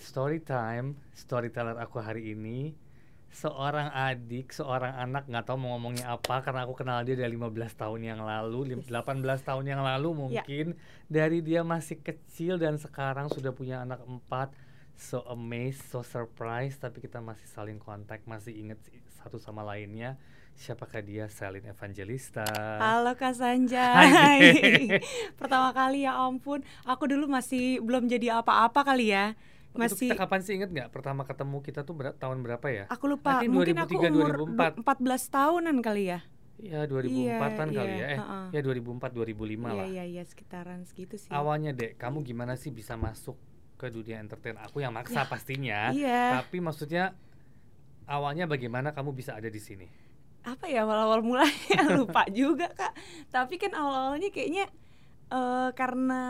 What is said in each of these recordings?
Story time. Storyteller aku hari ini seorang adik, seorang anak nggak tahu mau ngomongnya apa karena aku kenal dia dari 15 tahun yang lalu, lim- 18 tahun yang lalu Ya. mungkin dari dia masih kecil dan sekarang sudah punya anak empat. So amazed, so surprised, tapi kita masih saling kontak, masih inget satu sama lainnya. Siapakah dia? Selin Evangelista. Halo Kak Sanjay. Pertama kali ya ampun, aku dulu masih belum jadi apa-apa kali ya. Itu Masih kita kapan sih inget nggak pertama ketemu kita tuh ber- tahun berapa ya? aku lupa, I think mungkin aku 2003, umur 2004. 14 tahunan kali ya. Ya 2004-an Iya, kali iya, ya. Eh, heeh. ya 2004 2005 Iya lah. iya iya sekitaran segitu sih. Awalnya Dek, kamu gimana sih bisa masuk ke dunia entertain? Aku yang maksa Ya, pastinya. Iya. Tapi maksudnya awalnya bagaimana kamu bisa ada di sini? Apa ya awal-awal mulanya lupa juga Kak. Tapi kan awal-awalnya kayaknya eh karena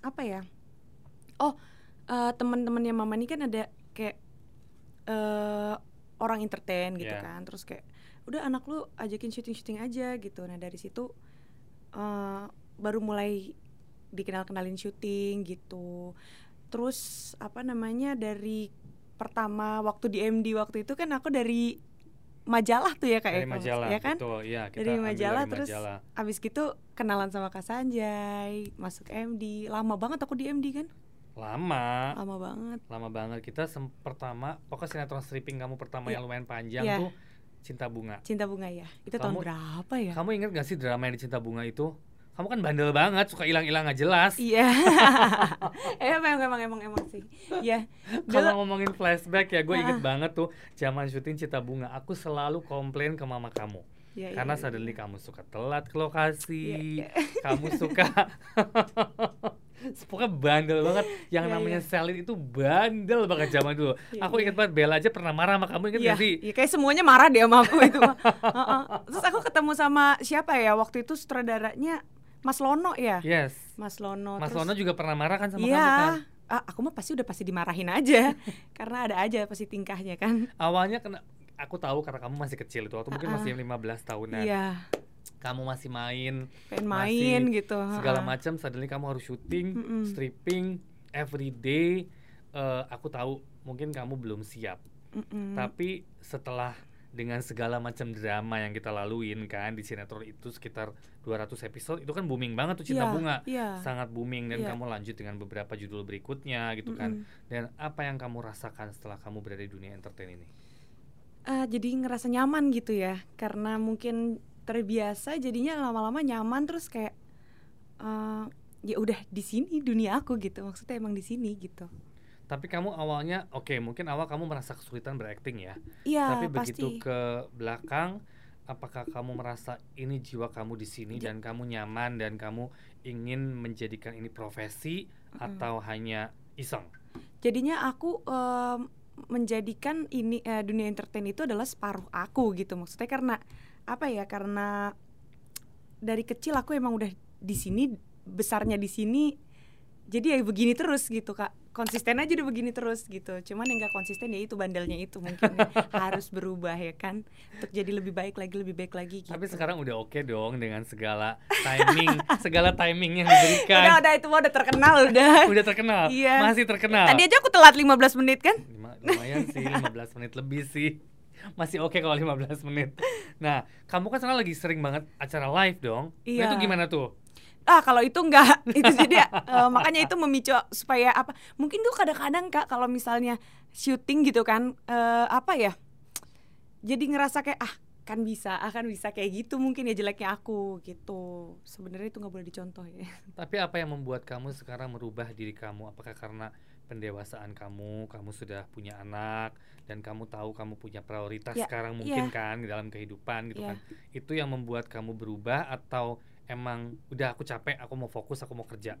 apa ya? Oh, eh teman-temannya Mama ini kan ada kayak eh orang entertain gitu Iya. kan. Terus kayak udah anak lu ajakin syuting-syuting aja gitu. Nah, dari situ eh baru mulai dikenal-kenalin syuting gitu. Terus apa namanya dari pertama waktu di MD waktu itu kan aku dari majalah tuh ya kayak Dari majalah, ya kan? betul. Iya, kita dari majalah dari terus majalah. abis gitu kenalan sama Kak Sanjay masuk MD lama banget aku di MD kan Lama. lama banget Lama banget kita sem- pertama pokoknya sinetron stripping kamu pertama Iya. yang lumayan panjang Iya. tuh Cinta Bunga. cinta bunga ya itu tahun Kamu- berapa ya Kamu inget gak sih drama yang di Cinta Bunga itu? Kamu kan bandel banget, suka hilang-hilang nggak jelas. iya emang emang emang emang sih ya Kalau ngomongin flashback ya, gue inget banget tuh zaman syuting Cinta Bunga. Aku selalu komplain ke mama kamu. ya, Karena ya, suddenly ya. kamu suka telat ke lokasi, Iya, kamu suka Pokoknya bandel banget. Yang Iya, namanya iya. Selin itu bandel banget zaman dulu. Iya, Aku inget banget Bella aja pernah marah sama kamu inget Iya, gak sih? iya, kayak semuanya marah deh sama aku itu mah. Heeh. Terus aku ketemu sama siapa ya waktu itu sutradaranya Mas Lono ya Yes. Mas Lono Mas terus- Lono juga pernah marah kan sama iya kamu kan? ah, aku mah pasti udah pasti dimarahin aja karena ada aja pasti tingkahnya kan Awalnya kena aku tahu karena kamu masih kecil itu waktu mungkin Ah, ah. masih 15 tahunan. iya Kamu masih main pengen Masih main gitu segala macam suddenly kamu harus syuting, Mm-mm. stripping every day. Eh, aku tahu mungkin kamu belum siap. Mm-mm. Tapi setelah dengan segala macam drama yang kita laluin kan di sinetron itu sekitar 200 episode itu kan booming banget tuh Cinta Iya, Bunga. iya Sangat booming dan Iya. kamu lanjut dengan beberapa judul berikutnya gitu kan. Mm-mm. Dan apa yang kamu rasakan setelah kamu berada di dunia entertain ini? Ah, jadi ngerasa nyaman gitu ya karena mungkin terbiasa jadinya lama-lama nyaman terus kayak eh, ya udah di sini dunia aku gitu. Maksudnya emang di sini gitu. Tapi kamu awalnya oke mungkin awal kamu merasa kesulitan berakting ya. iya Tapi pasti. begitu ke belakang, apakah kamu merasa ini jiwa kamu di sini Ja- dan kamu nyaman dan kamu ingin menjadikan ini profesi atau hanya iseng? jadinya aku em, menjadikan ini eh, dunia entertain itu adalah separuh aku gitu. Maksudnya karena apa ya karena dari kecil aku emang udah di sini besarnya di sini jadi ya begini terus gitu kak konsisten aja udah begini terus gitu cuman yang gak konsisten ya itu bandelnya itu mungkin ya. harus berubah ya kan untuk jadi lebih baik lagi lebih baik lagi gitu Tapi sekarang udah oke dong dengan segala timing, segala timing yang udah diberikan. udah itu mah udah terkenal udah Udah terkenal, Iya. masih terkenal. tadi aja aku telat 15 menit kan lumayan sih 15 menit lebih sih masih oke kalau 15 menit. Nah kamu kan sekarang lagi sering banget acara live dong. Nah Iya. itu gimana tuh? Ah kalau itu enggak. Itu jadi eh, makanya itu memicu supaya apa mungkin tuh kadang-kadang kak kalau misalnya syuting gitu kan eh, apa ya jadi ngerasa kayak ah kan bisa akan bisa kayak gitu mungkin ya jeleknya aku gitu. Sebenarnya itu nggak boleh dicontoh ya. Tapi apa yang membuat kamu sekarang merubah diri kamu? Apakah karena pendewasaan kamu kamu sudah punya anak dan kamu tahu kamu punya prioritas Ya, sekarang mungkin kan di dalam kehidupan gitu Ya. kan. Itu yang membuat kamu berubah atau emang udah aku capek aku mau fokus aku mau kerja?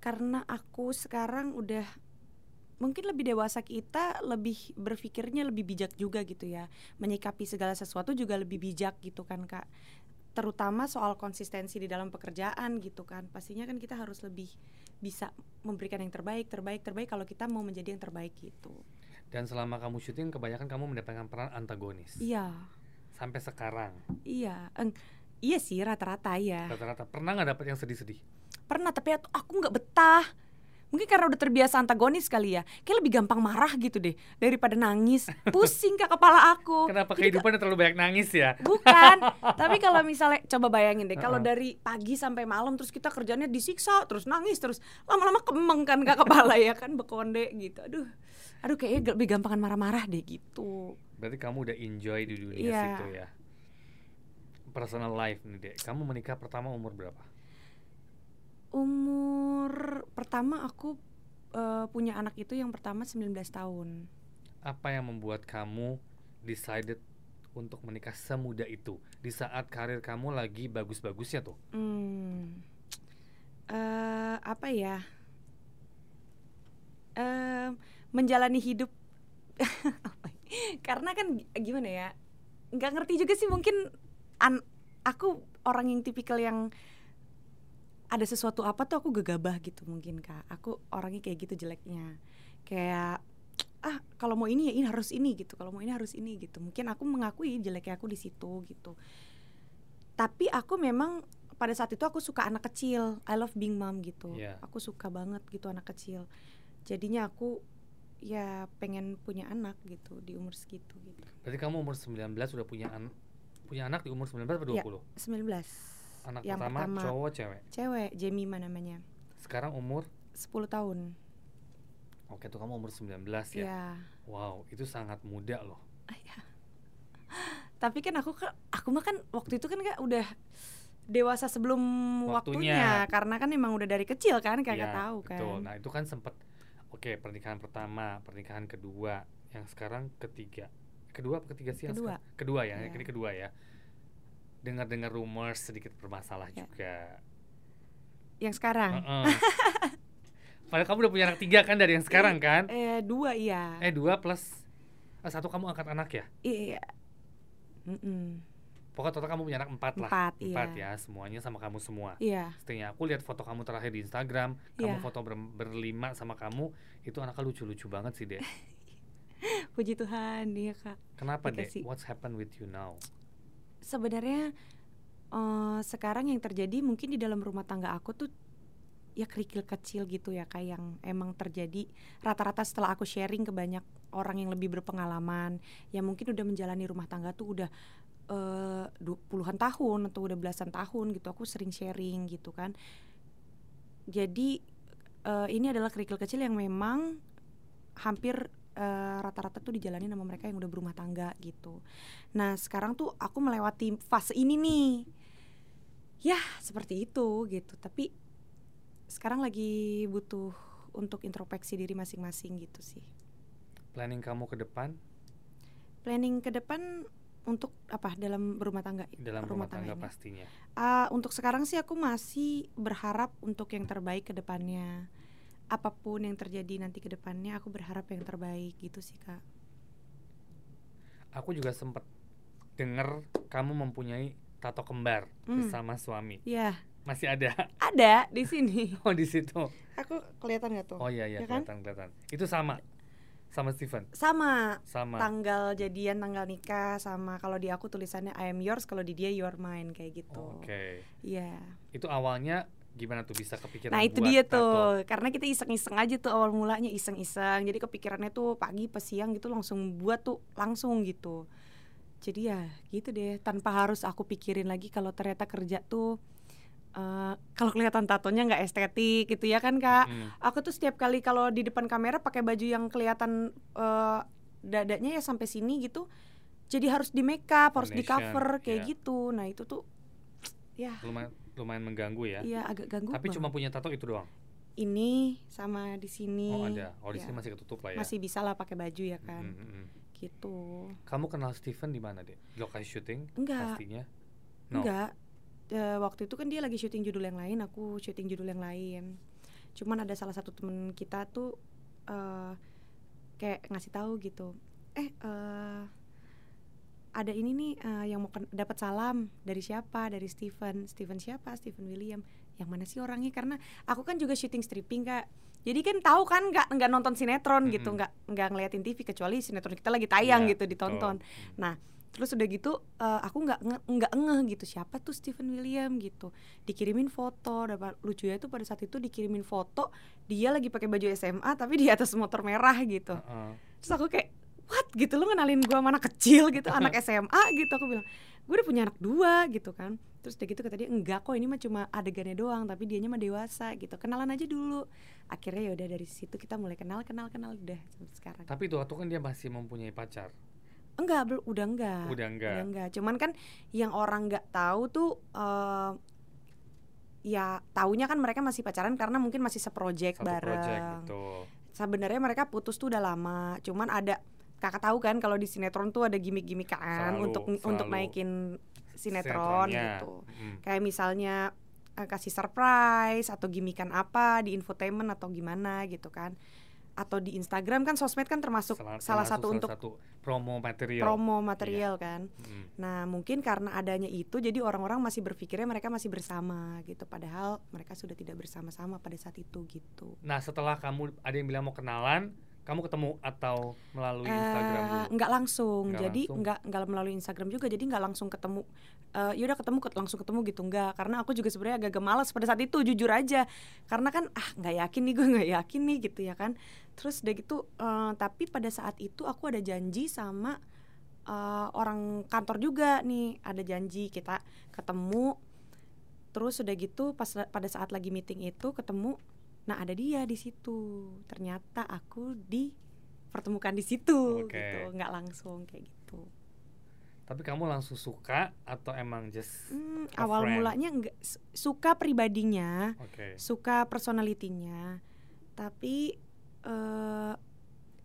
Karena aku sekarang udah mungkin lebih dewasa kita lebih berpikirnya lebih bijak juga gitu ya. Menyikapi segala sesuatu juga lebih bijak gitu kan kak. Terutama soal konsistensi di dalam pekerjaan gitu kan. Pastinya kan kita harus lebih bisa memberikan yang terbaik terbaik terbaik kalau kita mau menjadi yang terbaik gitu. Dan selama kamu syuting kebanyakan kamu mendapatkan peran antagonis. Iya. Sampai sekarang. Iya Eng, iya sih rata-rata ya rata-rata. Pernah nggak dapet yang sedih-sedih? Pernah tapi aku nggak betah mungkin karena udah terbiasa antagonis kali ya kayak lebih gampang marah gitu deh daripada nangis pusing ke kepala aku Kenapa Jadi kehidupannya terlalu banyak nangis ya? Bukan, tapi kalau misalnya coba bayangin deh, kalau Uh-uh. dari pagi sampai malam terus kita kerjanya disiksa, terus nangis, terus lama-lama kemeng kan ke kepala ya kan bekonde gitu. Aduh. Aduh kayaknya lebih gampangan marah-marah deh gitu. Berarti kamu udah enjoy di dunia Iya. situ ya. Personal life nih, Dek. Kamu menikah pertama umur berapa? Umur pertama aku eh, punya anak itu yang pertama 19 tahun. Apa yang membuat kamu decided untuk menikah semuda itu di saat karir kamu lagi bagus-bagusnya tuh? Hmm. Eh, apa ya? Em, menjalani hidup ya? karena kan gi- gimana ya? nggak ngerti juga sih mungkin an aku orang yang tipikal yang ada sesuatu apa tuh aku gegabah gitu mungkin kak. Aku orangnya kayak gitu jeleknya. Kayak ah kalau mau ini ya ini harus ini gitu. Kalau mau ini harus ini gitu. Mungkin aku mengakui jeleknya aku di situ gitu. Tapi aku memang pada saat itu aku suka anak kecil. I love being mom gitu. Iya. Aku suka banget gitu anak kecil. Jadinya aku ya pengen punya anak gitu di umur segitu gitu. Berarti kamu umur 19 sudah punya an punya anak di umur 19 atau 20? Iya. 19. Anak Yang pertama, pertama. cowok cewek. Cewek, Jemima namanya. Sekarang umur 10 tahun. Oke tuh kamu umur 19 ya. Iya. Wow, itu sangat muda loh. Tapi kan aku kan aku mah kan waktu itu kan kak udah dewasa sebelum waktunya, Waktunya. karena kan emang udah dari kecil kan kagak Iya, tahu kan. Betul. Nah, itu kan sempat oke, pernikahan pertama, pernikahan kedua, yang sekarang ketiga. Kedua apa ketiga sih? Kedua. Kedua ya, Iya. ini kedua ya. Dengar-dengar rumors sedikit bermasalah Iya. juga. Yang sekarang. Heeh. Padahal kamu udah punya anak tiga kan dari yang sekarang kan? Eh dua iya. Eh dua plus ah, satu kamu angkat anak ya? Iya. Mm-mm. Pokoknya total kamu punya anak empat, lah. Empat, Empat iya. ya, semuanya sama kamu semua. Iya. Setidaknya aku lihat foto kamu terakhir di Instagram, kamu Iya. foto ber- berlima sama kamu, itu anaknya lucu-lucu banget sih, Dek. Puji Tuhan, iya kak. Kenapa, Dek? What's happened with you now? Sebenarnya eh, sekarang yang terjadi mungkin di dalam rumah tangga aku tuh ya kerikil kecil gitu ya kayak yang emang terjadi rata-rata setelah aku sharing ke banyak orang yang lebih berpengalaman. Yang mungkin udah menjalani rumah tangga tuh udah du- puluhan tahun atau udah belasan tahun gitu aku sering sharing gitu kan. Jadi eh, ini adalah kerikil kecil yang memang hampir eh, rata-rata tuh dijalani sama mereka yang udah berumah tangga gitu. Nah sekarang tuh aku melewati fase ini nih. Ya seperti itu gitu. Tapi sekarang lagi butuh untuk introspeksi diri masing-masing gitu sih. Planning kamu ke depan? Planning ke depan untuk apa? Dalam berumah tangga? Dalam rumah, tangga ini? pastinya. Ah, untuk sekarang sih aku masih berharap untuk yang terbaik ke depannya apa pun yang terjadi nanti ke depannya aku berharap yang terbaik gitu sih kak Aku juga sempat dengar kamu mempunyai tato kembar Hmm. bersama suami. ya Masih ada? ada di sini Oh, di situ. aku kelihatan nggak tuh Oh iya iya, Ya kan? kelihatan kelihatan. Itu sama sama Steven. sama Sama. tanggal jadian tanggal nikah sama kalau di aku tulisannya I am yours kalau di dia you are mine kayak gitu Oke. Iya. Itu awalnya gimana tuh bisa kepikiran Nah itu dia tato? tuh, karena kita iseng-iseng aja tuh awal mulanya iseng-iseng. Jadi kepikirannya tuh pagi pas siang gitu langsung buat tuh langsung gitu. Jadi ya gitu deh, tanpa harus aku pikirin lagi kalau ternyata kerja tuh eh, kalau kelihatan tatonya nggak estetik gitu ya kan kak. Mm. Aku tuh setiap kali kalau di depan kamera pakai baju yang kelihatan eh, dadanya ya sampai sini gitu. Jadi harus di make up, harus di cover kayak iya. gitu. Nah itu tuh ya Lumayan lumayan mengganggu ya. iya agak ganggu. Tapi banget. cuma punya tato itu doang. ini sama di sini Oh ada. Oh di Ya. sini masih ketutup lah ya. masih bisa lah pakai baju ya kan Mm, mm, mm. gitu Kamu kenal Steven di mana deh? Lokasi syuting? enggak Pastinya. No. enggak Eh, waktu itu kan dia lagi syuting judul yang lain aku syuting judul yang lain cuman ada salah satu temen kita tuh eh kayak ngasih tahu gitu eh eh ada ini nih eh, yang mau dapat salam dari siapa? Dari Steven. Steven siapa? Steven William. Yang mana sih orangnya? Karena aku kan juga syuting stripping kak. Jadi kan tahu kan nggak nggak nonton sinetron gitu Mm-mm. nggak nggak ngeliatin TV kecuali sinetron kita lagi tayang Iya, gitu ditonton betul. Nah, terus udah gitu eh, aku nggak nggak ngeh gitu. Siapa tuh Stephen William gitu? Dikirimin foto. Dapat lucunya itu pada saat itu dikirimin foto dia lagi pakai baju SMA tapi di atas motor merah gitu. Heeh. terus aku kayak gitu lo ngenalin gua sama anak kecil gitu anak SMA gitu aku bilang gue udah punya anak dua gitu kan. Terus udah gitu kata dia enggak kok ini mah cuma adegannya doang tapi dianya mah dewasa gitu. Kenalan aja dulu. Akhirnya ya udah dari situ kita mulai kenal kenal kenal udah sampai sekarang. Tapi itu waktu kan dia masih mempunyai pacar. enggak udah enggak. Udah enggak. udah enggak. Cuman kan yang orang nggak tahu tuh eh, ya taunya kan mereka masih pacaran karena mungkin masih seproject Satu project bareng. betul. sebenarnya mereka putus tuh udah lama. Cuman ada kakak tahu kan kalau di sinetron tuh ada gimmick-gimmick kan Selalu, untuk selalu. untuk naikin sinetron gitu Mm. kayak misalnya eh, kasih surprise atau gimmickan apa di infotainment atau gimana gitu kan atau di Instagram kan sosmed kan termasuk Salah, salah termasuk satu salah untuk satu promo material. promo material kan Mm. Nah, mungkin karena adanya itu jadi orang-orang masih berpikirnya mereka masih bersama gitu padahal mereka sudah tidak bersama-sama pada saat itu gitu. Nah, setelah kamu ada yang bilang mau kenalan, kamu ketemu atau melalui Instagram Eh, dulu? nggak langsung. Nggak jadi langsung. nggak nggak melalui Instagram juga jadi nggak langsung ketemu eh yaudah ketemu ket- langsung ketemu gitu nggak karena aku juga sebenarnya agak-agak malas pada saat itu jujur aja karena kan ah nggak yakin nih gue nggak yakin nih gitu ya kan terus udah gitu eh, tapi pada saat itu aku ada janji sama eh, orang kantor juga nih ada janji kita ketemu terus udah gitu pas pada saat lagi meeting itu ketemu nah ada dia di situ ternyata aku dipertemukan di situ Oke. gitu nggak langsung kayak gitu Tapi kamu langsung suka atau emang just Hmm, awal friend. mulanya enggak su- suka pribadinya oke. suka personalitinya tapi eh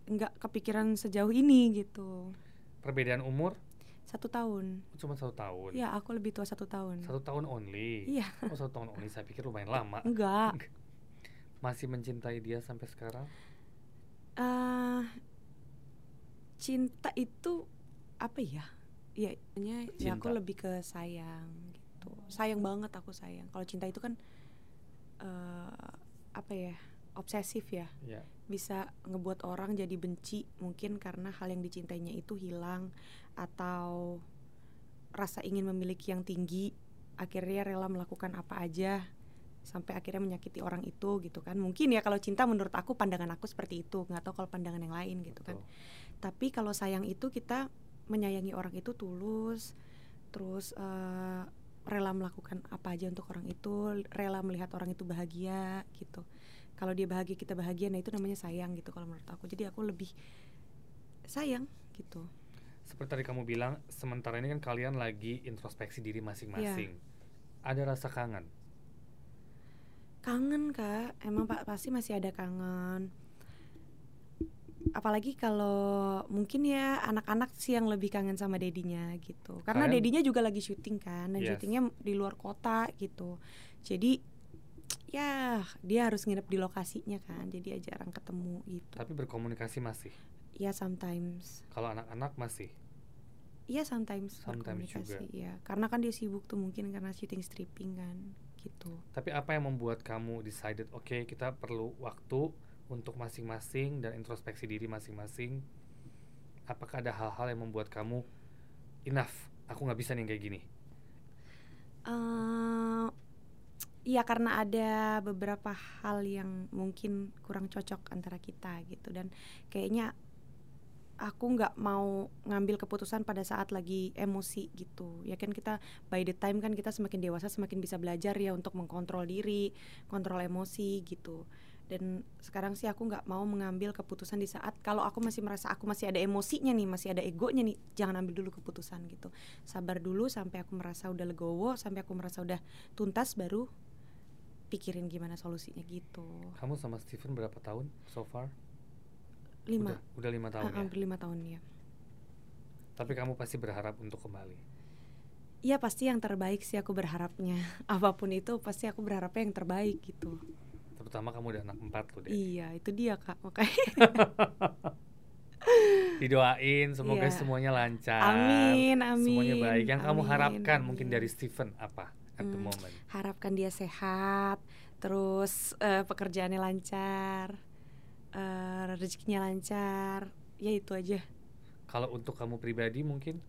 nggak kepikiran sejauh ini gitu Perbedaan umur satu tahun cuma satu tahun. ya aku lebih tua satu tahun Satu tahun only. iya Oh satu tahun only. Saya pikir lumayan lama. enggak Masih mencintai dia sampai sekarang? eh cinta itu apa ya? Ya ya ya aku lebih ke sayang gitu. Sayang banget aku sayang. Kalau cinta itu kan eh apa ya? Obsesif ya. Ya. bisa ngebuat orang jadi benci mungkin karena hal yang dicintainya itu hilang atau rasa ingin memiliki yang tinggi akhirnya rela melakukan apa aja sampai akhirnya menyakiti orang itu gitu kan mungkin ya kalau cinta menurut aku pandangan aku seperti itu nggak tahu kalau pandangan yang lain gitu kan Betul. tapi kalau sayang itu kita menyayangi orang itu tulus terus eh, rela melakukan apa aja untuk orang itu rela melihat orang itu bahagia gitu kalau dia bahagia kita bahagia nah itu namanya sayang gitu kalau menurut aku jadi aku lebih sayang gitu Seperti tadi kamu bilang, sementara ini kan kalian lagi introspeksi diri masing-masing. Iya. Ada rasa kangen. Kangen kak. Emang pak pasti masih ada kangen. Apalagi kalau mungkin ya anak-anak sih yang lebih kangen sama dedinya gitu. Karena Kalian- dedinya juga lagi syuting kan dan Yes. syutingnya di luar kota gitu. Jadi ya dia harus nginep di lokasinya kan jadi ya jarang ketemu gitu. Tapi berkomunikasi masih. ya sometimes. Kalau anak-anak masih. Iya sometimes, Sometimes berkomunikasi ya karena kan dia sibuk tuh mungkin karena syuting stripping kan gitu Tapi apa yang membuat kamu decided, oke kita perlu waktu untuk masing-masing dan introspeksi diri masing-masing? Apakah ada hal-hal yang membuat kamu enough? Aku nggak bisa nih kayak gini. eh Iya karena ada beberapa hal yang mungkin kurang cocok antara kita gitu dan kayaknya aku nggak mau ngambil keputusan pada saat lagi emosi gitu. Ya kan kita by the time kan kita semakin dewasa semakin bisa belajar ya untuk mengkontrol diri kontrol emosi gitu. Dan sekarang sih aku nggak mau mengambil keputusan di saat kalau aku masih merasa aku masih ada emosinya nih masih ada egonya nih jangan ambil dulu keputusan gitu. Sabar dulu sampai aku merasa udah legowo sampai aku merasa udah tuntas baru pikirin gimana solusinya gitu. Kamu sama Steven berapa tahun so far? Lima Udah, udah lima tahun Ah, ya. hampir lima tahun ya Tapi kamu pasti berharap untuk kembali. Iya pasti yang terbaik sih aku berharapnya apa pun itu pasti aku berharapnya yang terbaik gitu Terutama kamu udah anak empat loh deh. iya itu dia kak makanya Didoain semoga Iya. semuanya lancar. amin amin Semuanya baik. Yang kamu amin, harapkan mungkin amin. dari Steven apa at the Hmm. moment? harapkan dia sehat terus eh, pekerjaannya lancar eh, rezekinya lancar. Ya itu aja. Kalau untuk kamu pribadi mungkin?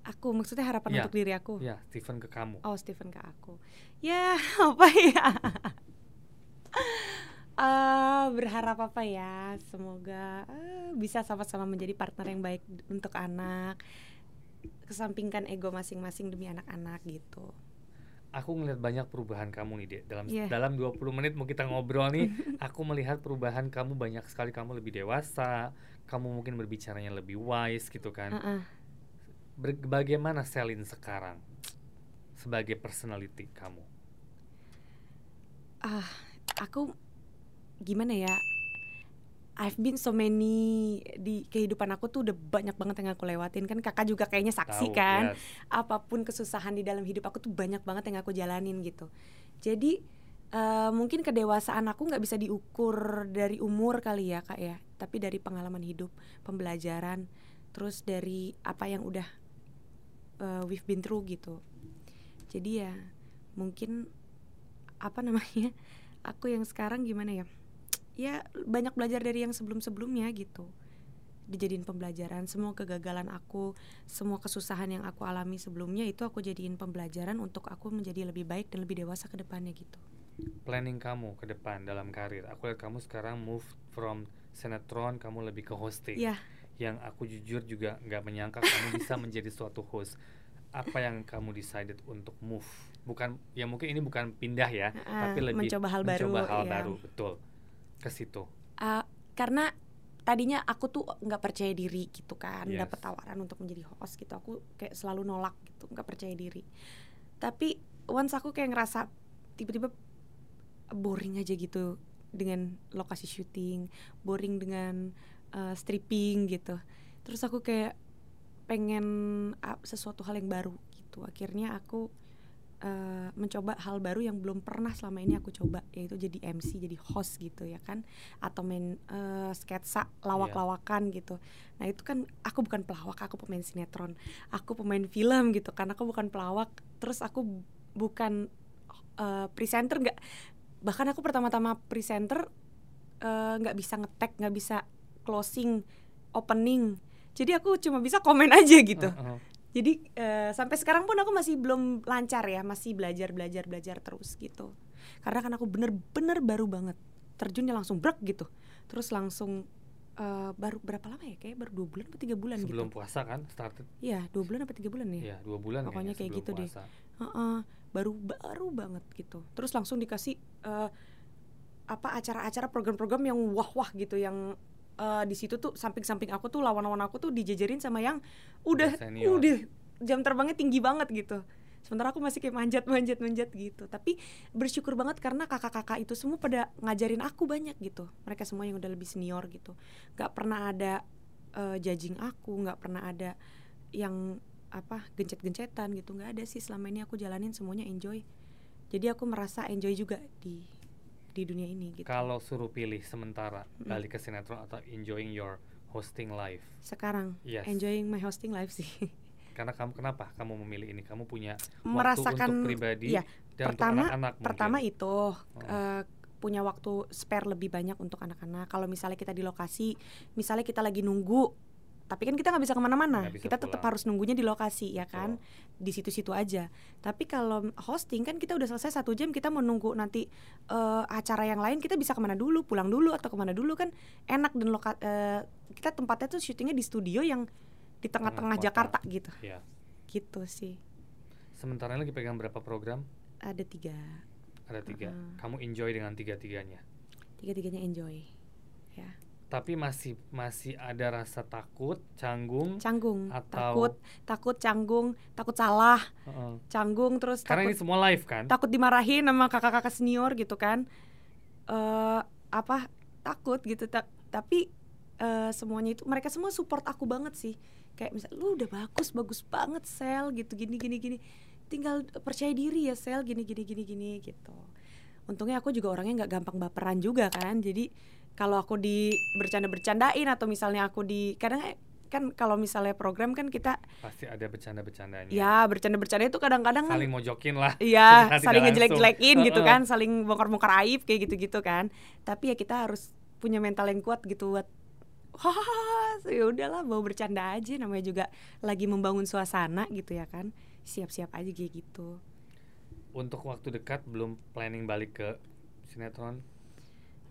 Aku maksudnya harapan Ya, untuk diri aku? Ya, Steven ke kamu. oh Steven ke aku. Ya apa ya? Eh, berharap apa ya? Semoga eh, bisa sama-sama menjadi partner yang baik untuk anak. Kesampingkan ego masing-masing demi anak-anak gitu Aku ngelihat banyak perubahan kamu nih, Dek. Dalam Iya. dalam 20 menit mau kita ngobrol nih, aku melihat perubahan kamu banyak sekali. Kamu lebih dewasa, kamu mungkin berbicaranya lebih wise gitu kan. Heeh. Ber- bagaimana Selin sekarang sebagai personality kamu? ah aku gimana ya I've been so many di kehidupan aku tuh udah banyak banget yang aku lewatin. Kan kakak juga kayaknya saksi Tahu, kan? yes. apa pun kesusahan di dalam hidup aku tuh banyak banget yang aku jalanin gitu. Jadi eh, mungkin kedewasaan aku nggak bisa diukur dari umur kali ya kak ya. Tapi dari pengalaman hidup pembelajaran terus dari apa yang udah eh, we've been through gitu. Jadi ya mungkin apa namanya? Aku yang sekarang gimana ya ya banyak belajar dari yang sebelum-sebelumnya gitu dijadiin pembelajaran semua kegagalan aku semua kesusahan yang aku alami sebelumnya itu aku jadiin pembelajaran untuk aku menjadi lebih baik dan lebih dewasa ke depannya gitu Planning kamu ke depan dalam karir. Aku lihat kamu sekarang move from sinetron, kamu lebih ke hosting. ya Yang aku jujur juga nggak menyangka kamu bisa menjadi suatu host. Apa yang kamu decided untuk move? Bukan, ya mungkin ini bukan pindah ya, Ah, tapi lebih mencoba hal baru, mencoba hal ya. baru, betul. Ke situ. Ah, karena tadinya aku tuh nggak percaya diri gitu kan Yes. dapat tawaran untuk menjadi host gitu aku kayak selalu nolak gitu nggak percaya diri tapi once aku kayak ngerasa tiba-tiba boring aja gitu dengan lokasi syuting boring dengan uh, stripping gitu terus aku kayak pengen uh, sesuatu hal yang baru gitu akhirnya aku uh, mencoba hal baru yang belum pernah selama ini aku coba yaitu jadi MC jadi host gitu ya kan atau main uh, sketsa lawak-lawakan gitu. Nah itu kan aku bukan pelawak aku pemain sinetron aku pemain film gitu karena aku bukan pelawak terus aku bukan uh, presenter nggak bahkan aku pertama-tama presenter uh, nggak bisa ngetek nggak bisa closing opening jadi aku cuma bisa komen aja gitu. Uh-uh. Jadi eh, sampai sekarang pun aku masih belum lancar ya, masih belajar belajar belajar terus gitu. Karena kan aku bener-bener baru banget terjunnya langsung brek gitu, terus langsung eh, baru berapa lama ya? Kayak baru dua bulan atau tiga bulan Sebelum gitu. puasa kan, started. Iya dua bulan apa tiga bulan ya? Ya, dua bulan Pokoknya kayak gitu deh. puasa. Heeh, baru baru banget gitu. Terus langsung dikasih eh, apa acara-acara program-program yang wah-wah gitu yang eh, di situ tuh samping-samping aku tuh lawan-lawan aku tuh dijajarin sama yang udah Udah senior. udah jam terbangnya tinggi banget gitu. Sementara aku masih kayak manjat manjat manjat gitu. Tapi bersyukur banget karena kakak-kakak itu semua pada ngajarin aku banyak gitu. Mereka semua yang udah lebih senior gitu. Gak pernah ada eh, judging aku, nggak pernah ada yang apa gencet-gencetan gitu nggak ada sih selama ini aku jalanin semuanya enjoy jadi aku merasa enjoy juga di di dunia ini gitu Kalau suruh pilih sementara Mm. balik ke sinetron atau enjoying your hosting life. sekarang Yes. enjoying my hosting life sih Karena kamu kenapa kamu memilih ini? Kamu punya waktu merasakan untuk pribadi iya, dan pertama untuk anak-anak pertama mungkin. itu eh, punya waktu spare lebih banyak untuk anak-anak kalau misalnya kita di lokasi misalnya kita lagi nunggu tapi kan kita nggak bisa ke mana-mana bisa kita tetap pulang. harus nunggunya di lokasi ya kan di situ-situ aja tapi kalau hosting kan kita udah selesai satu jam kita mau nunggu nanti eh, acara yang lain kita bisa ke mana dulu pulang dulu atau ke mana dulu kan enak dan loka eh, kita tempatnya tuh syutingnya di studio yang di tengah-tengah. Jakarta gitu Iya. gitu sih Sementara ini lagi pegang berapa program? ada tiga Ada tiga. Mm. Kamu enjoy dengan tiga-tiganya. tiga-tiganya enjoy ya Tapi masih masih ada rasa takut, canggung. canggung Atau- takut takut canggung takut salah Heeh. canggung terus Karena takut ini semua live kan? takut dimarahin sama kakak-kakak senior gitu kan eh apa takut gitu Ta- tapi eh, semuanya itu mereka semua support aku banget sih kayak misal lu udah bagus bagus banget sel gitu gini gini gini tinggal percaya diri ya sel gini gini gini gini gitu untungnya aku juga orangnya nggak gampang baperan juga kan jadi kalau aku di bercanda-bercandain atau misalnya aku di kadang kan kalau misalnya program kan kita Pasti ada bercanda-bercandanya. ya bercanda-bercanda itu kadang-kadang kan Saling mojokin lah. Iya, saling ngejelek-jelekin gitu kan, saling bongkar-bongkar aib kayak gitu-gitu kan. Tapi ya kita harus punya mental yang kuat gitu buat hahaha ya udahlah bawa bercanda aja namanya juga lagi membangun suasana gitu ya kan siap-siap aja kayak gitu Untuk waktu dekat belum planning balik ke sinetron.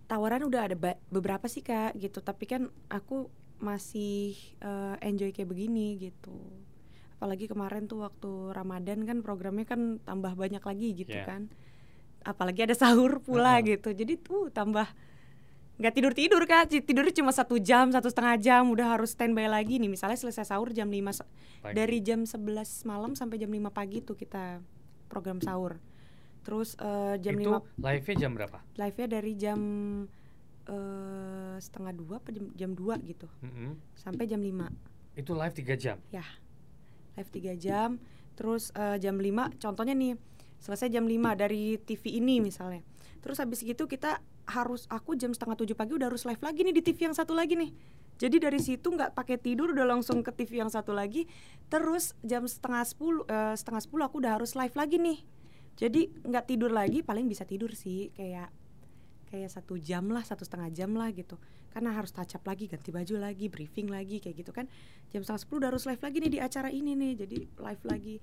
Tawaran udah ada beberapa sih kak gitu. Tapi kan aku masih eh, enjoy kayak begini gitu. Apalagi kemarin tuh waktu Ramadan kan programnya kan tambah banyak lagi gitu Yeah. kan. Apalagi ada sahur pula Uh-uh. gitu. Jadi tuh tambah nggak tidur tidur kak tidurnya cuma satu jam satu setengah jam. Udah harus standby lagi nih. Misalnya selesai sahur jam 5 sa- Pagi. dari jam 11 malam sampai jam 5 pagi tuh kita program sahur terus eh, jam itu 5 live-nya jam berapa? live-nya dari jam eh, setengah dua apa jam, jam 2 gitu. Mm-mm. sampai jam 5 Itu live 3 jam. ya. Live 3 jam. Terus eh, jam 5 contohnya nih selesai jam 5 dari TV ini misalnya. Terus habis gitu kita harus aku jam setengah tujuh pagi udah harus live lagi nih di TV yang satu lagi nih. Jadi dari situ nggak pakai tidur udah langsung ke TV yang satu lagi. Terus jam setengah sepuluh eh, setengah sepuluh aku udah harus live lagi nih jadi nggak tidur lagi paling bisa tidur sih kayak kayak satu jam lah satu setengah jam lah gitu. Karena harus touch up lagi ganti baju lagi briefing lagi kayak gitu kan. Jam setengah sepuluh udah harus live lagi nih di acara ini nih jadi live lagi.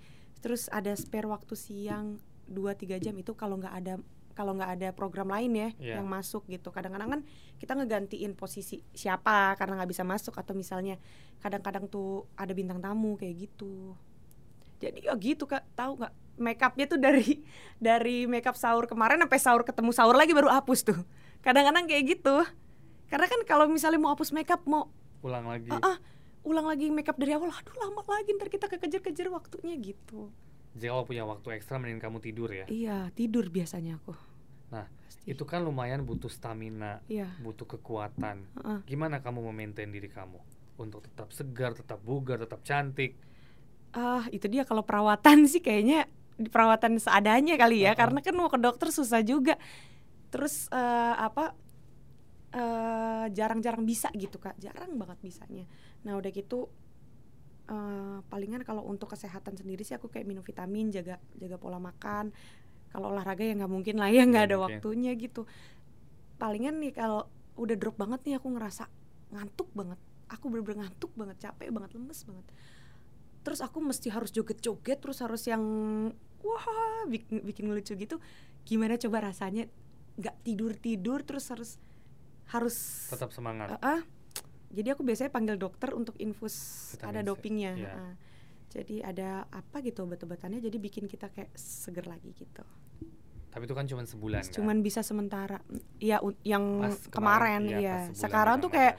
Terus ada spare waktu siang 2-3 jam itu kalau nggak ada kalau nggak ada program lain ya Iya. yang masuk gitu. Kadang-kadang kan kita ngegantiin posisi siapa karena nggak bisa masuk atau misalnya kadang-kadang tuh ada bintang tamu kayak gitu. Jadi ya gitu kak. Tahu nggak makeupnya tuh dari dari makeup sahur kemarin sampai sahur ketemu sahur lagi baru hapus tuh kadang-kadang kayak gitu karena kan kalau misalnya mau hapus makeup mau Ulang lagi. ah, ah, ulang lagi makeup dari awal aduh lama lagi ntar kita kekejar-kejar waktunya gitu Jadi kalau punya waktu ekstra mending kamu tidur ya. iya tidur biasanya aku Nah, Pasti. Itu kan lumayan butuh stamina, iya butuh kekuatan. Heeh. Gimana kamu memaintain diri kamu untuk tetap segar, tetap bugar, tetap cantik? ah itu dia kalau perawatan sih kayaknya perawatan seadanya kali ya Uh-uh. karena kan mau ke dokter susah juga. Terus eh, apa eh, jarang-jarang bisa gitu kak. Jarang banget bisanya. Nah udah gitu eh, palingan kalau untuk kesehatan sendiri sih aku kayak minum vitamin jaga jaga pola makan. Kalau olahraga ya nggak mungkin lah ya nggak Nggak ada mungkin. waktunya gitu. Palingan nih kalau udah drop banget nih aku ngerasa ngantuk banget. Aku bener-bener ngantuk banget capek banget lemes banget terus aku mesti harus joget-joget terus harus yang wah bikin, bikin lucu gitu gimana coba rasanya nggak tidur tidur terus harus harus Tetap semangat. Ah, ah. jadi aku biasanya panggil dokter untuk infus Vitamin ada C, dopingnya iya. ah. jadi ada apa gitu obat-obatannya jadi bikin kita kayak seger lagi gitu Tapi itu kan cuma sebulan kan. cuman bisa sementara ya yang Pas kemarin, iya, iya pas sekarang tuh Ramadan. kayak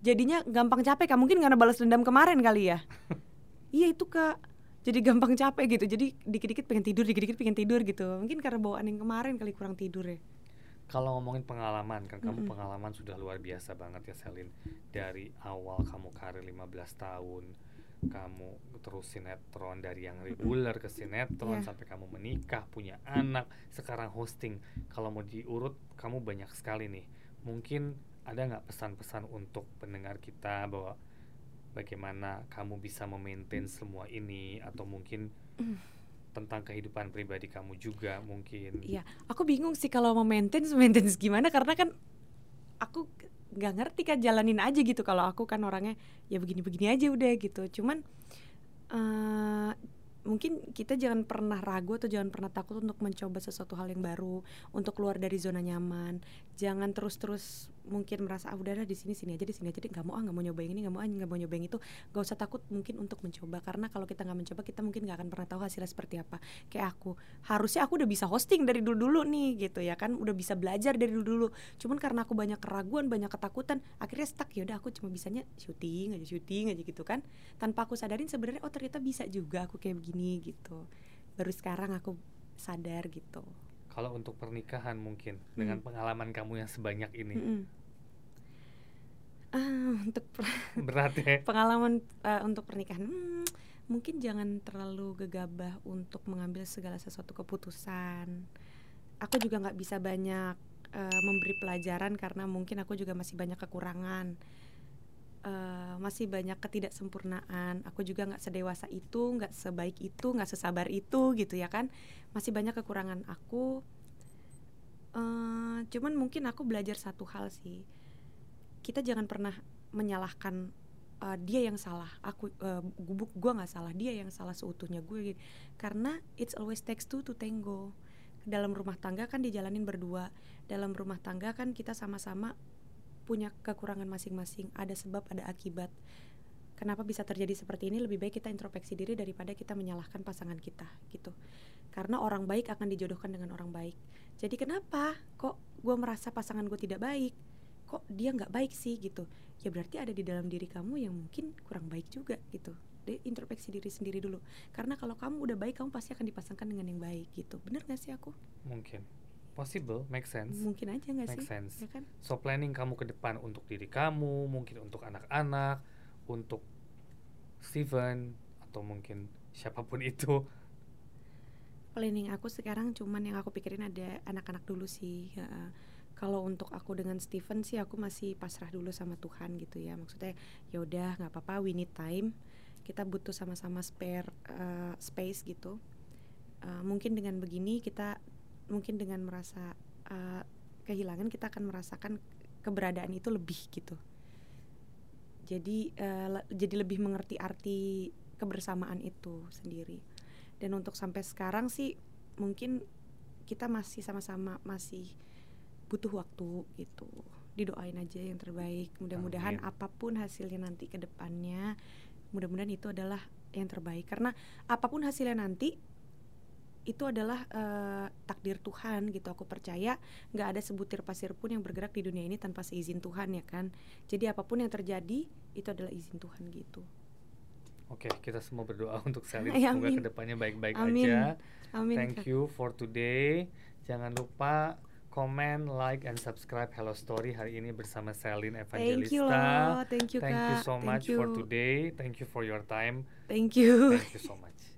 jadinya gampang capek kan mungkin karena balas dendam kemarin kali ya iya itu kak jadi gampang capek gitu jadi dikit-dikit pengen tidur dikit-dikit pengen tidur gitu mungkin karena bawaan yang kemarin kali kurang tidur ya Kalau ngomongin pengalaman kan kamu Mm-mm. pengalaman sudah luar biasa banget ya Selin. Dari awal kamu karir 15 tahun, kamu terus sinetron dari yang reguler ke sinetron Iya. sampai kamu menikah, punya anak, sekarang hosting. Kalau mau diurut kamu banyak sekali nih. Mungkin ada nggak pesan-pesan untuk pendengar kita bahwa bagaimana kamu bisa memaintain semua ini atau mungkin Mm. tentang kehidupan pribadi kamu juga mungkin. Iya, aku bingung sih kalau mau maintain, maintenance gimana karena kan aku nggak ngerti kan jalanin aja gitu kalau aku kan orangnya ya begini-begini aja udah gitu. Cuman eh mungkin kita jangan pernah ragu atau jangan pernah takut untuk mencoba sesuatu hal yang baru, untuk keluar dari zona nyaman. Jangan terus-terus mungkin merasa ah udah dah di sini sini aja di sini aja nggak mau ah nggak mau nyoba yang ini nggak mau ah nggak mau nyoba yang itu. Gak usah takut mungkin untuk mencoba karena kalau kita nggak mencoba kita mungkin nggak akan pernah tahu hasilnya seperti apa. Kayak aku harusnya aku udah bisa hosting dari dulu dulu nih gitu ya kan udah bisa belajar dari dulu dulu cuman karena aku banyak keraguan banyak ketakutan akhirnya stuck ya udah aku cuma bisanya syuting aja syuting aja gitu kan. Tanpa aku sadarin sebenarnya oh ternyata bisa juga aku kayak begini gitu. Baru sekarang aku sadar gitu. Kalau untuk pernikahan mungkin dengan Hmm. pengalaman kamu yang sebanyak ini Mm-mm. Ah untuk per- berat ya. pengalaman eh, untuk pernikahan. Hmm, mungkin jangan terlalu gegabah untuk mengambil segala sesuatu keputusan. Aku juga nggak bisa banyak eh, memberi pelajaran karena mungkin aku juga masih banyak kekurangan. Eh, masih banyak ketidaksempurnaan. Aku juga nggak sedewasa itu nggak sebaik itu nggak sesabar itu gitu ya kan. Masih banyak kekurangan aku. Eh cuman mungkin aku belajar satu hal sih kita jangan pernah menyalahkan uh, dia yang salah. Aku uh, gubuk gue nggak salah dia yang salah seutuhnya gue karena it's always takes two to tango. Dalam rumah tangga kan dijalanin berdua. Dalam rumah tangga kan kita sama-sama punya kekurangan masing-masing. Ada sebab ada akibat. Kenapa bisa terjadi seperti ini? Lebih baik kita introspeksi diri daripada kita menyalahkan pasangan kita gitu. Karena orang baik akan dijodohkan dengan orang baik. Jadi kenapa kok gue merasa pasangan gue tidak baik kok dia nggak baik sih gitu. Ya berarti ada di dalam diri kamu yang mungkin kurang baik juga gitu. Deh introspeksi diri sendiri dulu. Karena kalau kamu udah baik kamu pasti akan dipasangkan dengan yang baik gitu. Bener gak sih aku? Mungkin. Possible make sense. Mungkin aja gak make sih? sense. Ya kan? so planning kamu ke depan untuk diri kamu mungkin untuk anak-anak untuk Steven atau mungkin siapa pun itu. Planning aku sekarang cuman yang aku pikirin ada anak-anak dulu sih ya kalau untuk aku dengan Steven sih aku masih pasrah dulu sama Tuhan gitu ya. Maksudnya ya udah nggak apa-apa we need time. Kita butuh sama-sama spare uh, space gitu. Uh, mungkin dengan begini kita mungkin dengan merasa uh, kehilangan kita akan merasakan keberadaan itu lebih gitu. Jadi uh, jadi lebih mengerti arti kebersamaan itu sendiri. Dan untuk sampai sekarang sih mungkin kita masih sama-sama masih butuh waktu gitu. Didoain aja yang terbaik. Mudah-mudahan apa pun hasilnya nanti ke depannya mudah-mudahan itu adalah yang terbaik. Karena apa pun hasilnya nanti itu adalah uh, takdir Tuhan gitu. Aku percaya nggak ada sebutir pasir pun yang bergerak di dunia ini tanpa seizin Tuhan ya kan? Jadi apa pun yang terjadi itu adalah izin Tuhan gitu. Oke, okay, kita semua berdoa untuk Selin semoga ke depannya baik-baik aja. Amin. Thank you for today. Jangan lupa comment, like, and subscribe Hello Story hari ini bersama Selin Evangelista. Thank you loh, thank you Thank kak. you so much you. for today. Thank you for your time. Thank you. Thank you so much.